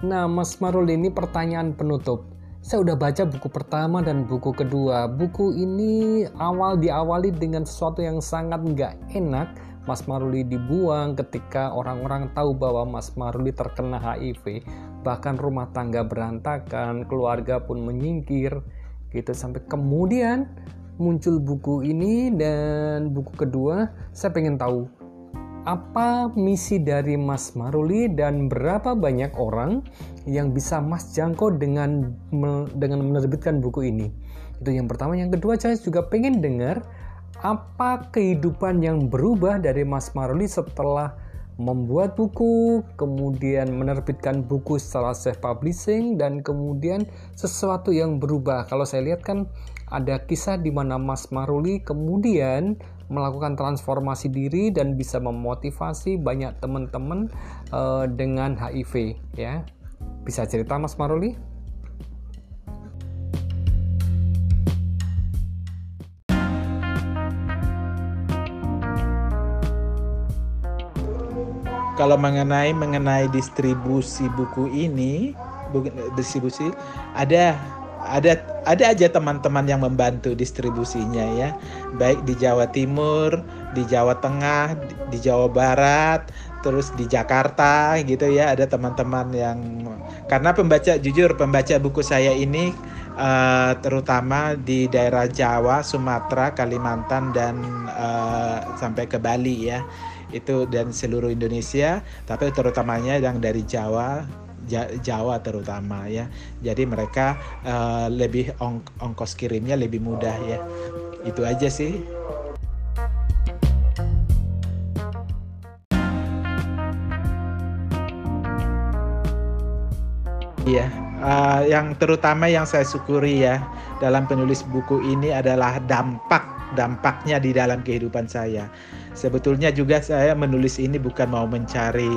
Nah, Mas Marul ini pertanyaan penutup. Saya udah baca buku pertama dan buku kedua. Buku ini awal diawali dengan sesuatu yang sangat nggak enak. Mas Maruli dibuang ketika orang-orang tahu bahwa Mas Maruli terkena HIV. Bahkan rumah tangga berantakan, keluarga pun menyingkir. Gitu sampai kemudian muncul buku ini dan buku kedua saya pengen tahu apa misi dari Mas Maruli dan berapa banyak orang yang bisa Mas jangkau dengan dengan menerbitkan buku ini. Itu yang pertama. Yang kedua saya juga pengen dengar apa kehidupan yang berubah dari Mas Maruli setelah membuat buku, kemudian menerbitkan buku setelah self publishing dan kemudian sesuatu yang berubah. Kalau saya lihat kan ada kisah di mana Mas Maruli kemudian melakukan transformasi diri dan bisa memotivasi banyak teman-teman uh, dengan HIV ya. Bisa cerita Mas Maruli? Kalau mengenai mengenai distribusi buku ini, distribusi ada ada ada aja teman-teman yang membantu distribusinya ya. Baik di Jawa Timur di Jawa Tengah di Jawa Barat terus di Jakarta gitu ya. Ada teman-teman yang karena pembaca jujur pembaca buku saya ini uh, terutama di daerah Jawa Sumatera Kalimantan dan uh, sampai ke Bali ya itu dan seluruh Indonesia tapi terutamanya yang dari Jawa Jawa terutama ya. Jadi mereka uh, lebih ong ongkos kirimnya lebih mudah ya. Itu aja sih. Iya, uh, yang terutama yang saya syukuri ya dalam penulis buku ini adalah dampak dampaknya di dalam kehidupan saya sebetulnya juga saya menulis ini bukan mau mencari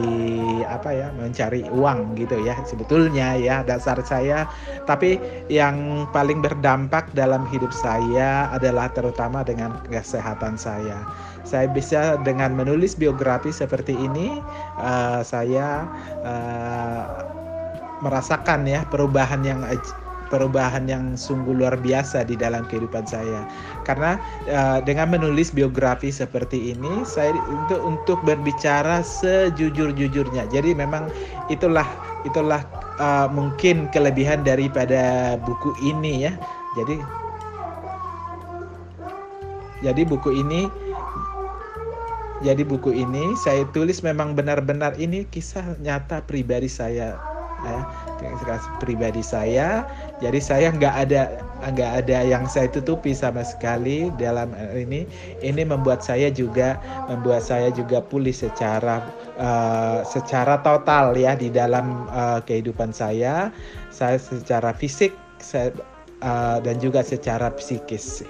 apa ya mencari uang gitu ya sebetulnya ya dasar saya. Tapi yang paling berdampak dalam hidup saya adalah terutama dengan kesehatan saya. Saya bisa dengan menulis biografi seperti ini uh, saya uh, merasakan ya perubahan yang perubahan yang sungguh luar biasa di dalam kehidupan saya. Karena uh, dengan menulis biografi seperti ini, saya untuk untuk berbicara sejujur-jujurnya. Jadi memang itulah itulah uh, mungkin kelebihan daripada buku ini ya. Jadi jadi buku ini jadi buku ini saya tulis memang benar-benar ini kisah nyata pribadi saya ya pribadi saya. Jadi saya nggak ada nggak ada yang saya tutupi sama sekali dalam ini. Ini membuat saya juga membuat saya juga pulih secara uh, secara total ya di dalam uh, kehidupan saya. Saya secara fisik saya, uh, dan juga secara psikis